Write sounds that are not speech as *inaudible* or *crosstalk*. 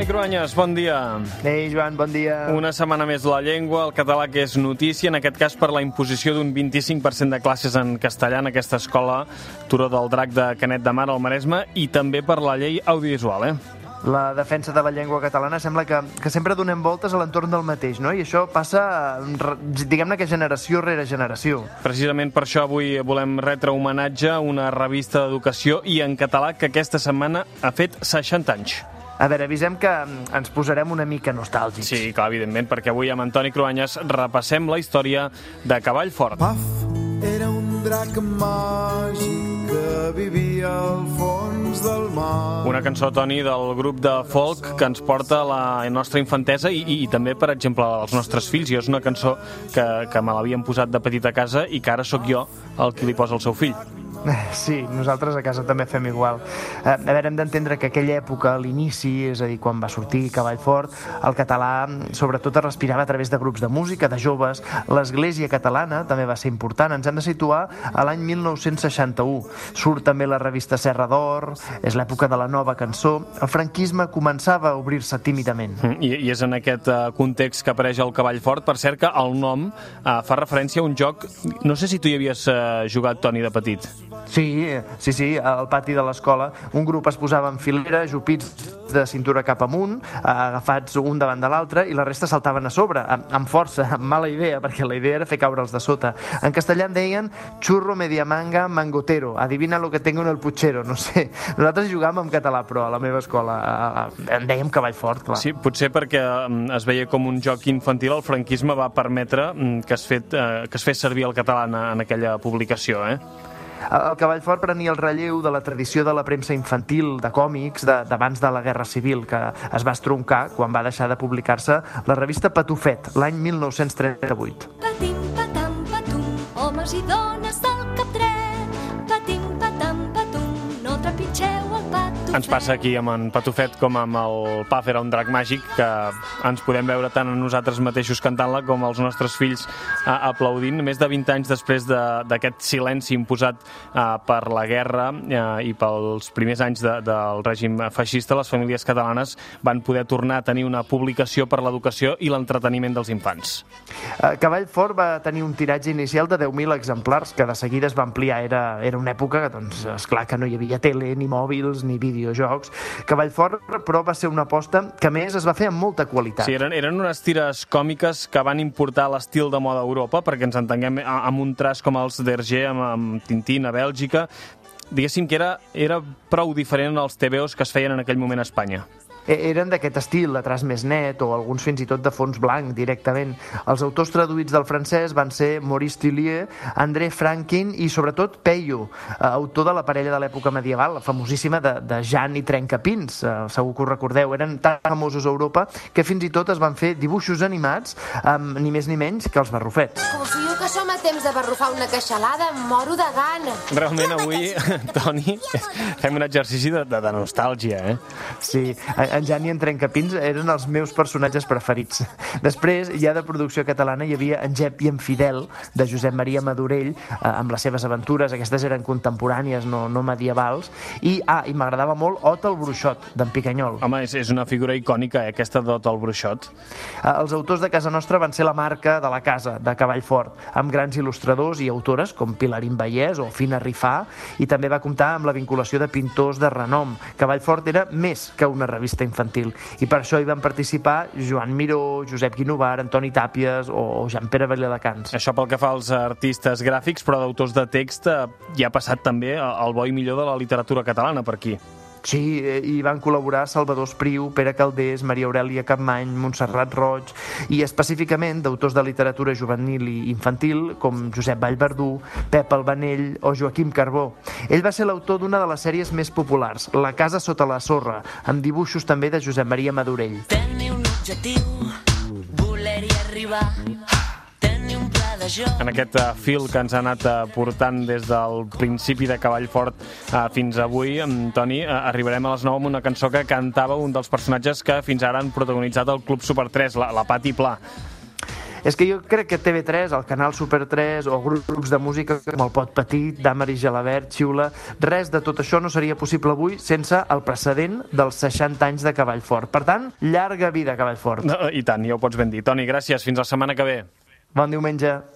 Toni Cruanyes, bon dia. Ei, Joan, bon dia. Una setmana més la llengua, el català que és notícia, en aquest cas per la imposició d'un 25% de classes en castellà en aquesta escola Turó del Drac de Canet de Mar al Maresme i també per la llei audiovisual, eh? La defensa de la llengua catalana sembla que, que sempre donem voltes a l'entorn del mateix, no? I això passa, re- diguem-ne que generació rere generació. Precisament per això avui volem retre homenatge a una revista d'educació i en català que aquesta setmana ha fet 60 anys. A veure, avisem que mm, ens posarem una mica nostàlgics. Sí, clar, evidentment, perquè avui amb Antoni Cruanyes repassem la història de Cavall Fort. Paf era un drac màgic que vivia al fons del mar. Una cançó, Toni, del grup de folk que ens porta a la nostra infantesa i, i, i també, per exemple, als nostres fills. Jo és una cançó que, que me l'havien posat de petit a casa i que ara sóc jo el qui li posa el seu fill. *laughs* Sí, nosaltres a casa també fem igual. Eh, a veure, hem d'entendre que aquella època, a l'inici, és a dir, quan va sortir Cavall Fort, el català sobretot es respirava a través de grups de música, de joves. L'església catalana també va ser important. Ens hem de situar a l'any 1961. Surt també la revista Serra d'Or, és l'època de la nova cançó. El franquisme començava a obrir-se tímidament. I, I és en aquest uh, context que apareix el Cavall Fort. Per cert, que el nom uh, fa referència a un joc... No sé si tu hi havies uh, jugat, Toni, de petit. Sí, sí, sí, al pati de l'escola un grup es posava en filera, jupits de cintura cap amunt, eh, agafats un davant de l'altre, i la resta saltaven a sobre, amb, amb força, amb mala idea, perquè la idea era fer caure'ls de sota. En castellà en deien churro, media manga, mangotero, adivina lo que tengo en el puchero, no sé. Nosaltres jugàvem en català, però a la meva escola eh, eh, en dèiem cavall fort, clar. Sí, potser perquè mm, es veia com un joc infantil, el franquisme va permetre mm, que es, fet, uh, que es fes servir el català en, en aquella publicació, eh? El cavall fort prenia el relleu de la tradició de la premsa infantil, de còmics, d'abans de, de la Guerra Civil, que es va estroncar quan va deixar de publicar-se la revista Patufet, l'any 1938. Patim, patam, patum, homes i dones del Ens passa aquí amb en Patufet com amb el Paf era un drac màgic que ens podem veure tant a nosaltres mateixos cantant-la com als nostres fills eh, aplaudint. Més de 20 anys després de- d'aquest silenci imposat eh, per la guerra eh, i pels primers anys de, del règim feixista, les famílies catalanes van poder tornar a tenir una publicació per l'educació i l'entreteniment dels infants. Cavall Fort va tenir un tiratge inicial de 10.000 exemplars, que de seguida es va ampliar. Era, era una època, doncs, esclar que no hi havia tele, ni mòbils, ni videojocs. Cavall Fort, però, va ser una aposta que, més, es va fer amb molta qualitat. Sí, eren, eren unes tires còmiques que van importar l'estil de moda a Europa, perquè ens entenguem amb un traç com els d'Hergé, amb, amb Tintín a Bèlgica. Diguéssim que era, era prou diferent als TVOs que es feien en aquell moment a Espanya. E- Eren d'aquest estil, de traç més net, o alguns fins i tot de fons blanc, directament. Els autors traduïts del francès van ser Maurice Tillier, André Franquin i, sobretot, Peyo, eh, autor de la parella de l'època medieval, la famosíssima de, de Jan i Trencapins. Eh, segur que ho recordeu. Eren tan famosos a Europa que fins i tot es van fer dibuixos animats amb ni més ni menys que els barrufets. Confio que som a temps de barrufar una queixalada, em moro de gana. Realment avui, *laughs* Toni, fem un exercici de, de, de nostàlgia, eh? Sí, en en Jan i en Trencapins eren els meus personatges preferits. Després, ja de producció catalana, hi havia en Jep i en Fidel, de Josep Maria Madurell, eh, amb les seves aventures, aquestes eren contemporànies, no, no medievals, i, ah, i m'agradava molt Ot el Bruixot, d'en Picanyol. Home, és, és una figura icònica, eh, aquesta d'Ot el Bruixot. Eh, Els autors de casa nostra van ser la marca de la casa, de Cavall Fort, amb grans il·lustradors i autores com Pilarín Vallès o Fina Rifà, i també va comptar amb la vinculació de pintors de renom. Cavall Fort era més que una revista infantil, i per això hi van participar Joan Miró, Josep Guinovar, Antoni Tàpies o Jean Pere Viladecans. Això pel que fa als artistes gràfics, però d'autors de text eh, hi ha passat també el bo i millor de la literatura catalana per aquí. Sí, eh, hi van col·laborar Salvador Espriu, Pere Caldés, Maria Aurelia Capmany, Montserrat Roig i específicament d'autors de literatura juvenil i infantil com Josep Vallverdú, Pep Albanell o Joaquim Carbó. Ell va ser l'autor d'una de les sèries més populars, La casa sota la sorra, amb dibuixos també de Josep Maria Madurell. Tenir un objectiu, voler-hi arribar, En aquest eh, fil que ens ha anat eh, portant des del principi de Cavall Fort eh, fins avui, amb Toni, arribarem a les 9 amb una cançó que cantava un dels personatges que fins ara han protagonitzat el Club Super 3, la, la Pati Pla. És que jo crec que TV3, el canal Super 3 o grups de música com el Pot Petit, Damaris Gelabert, Xiula, res de tot això no seria possible avui sense el precedent dels 60 anys de Cavallfort. Per tant, llarga vida Cavallfort. No, I tant, ja ho pots ben dir. Toni, gràcies. Fins la setmana que ve. Bon diumenge.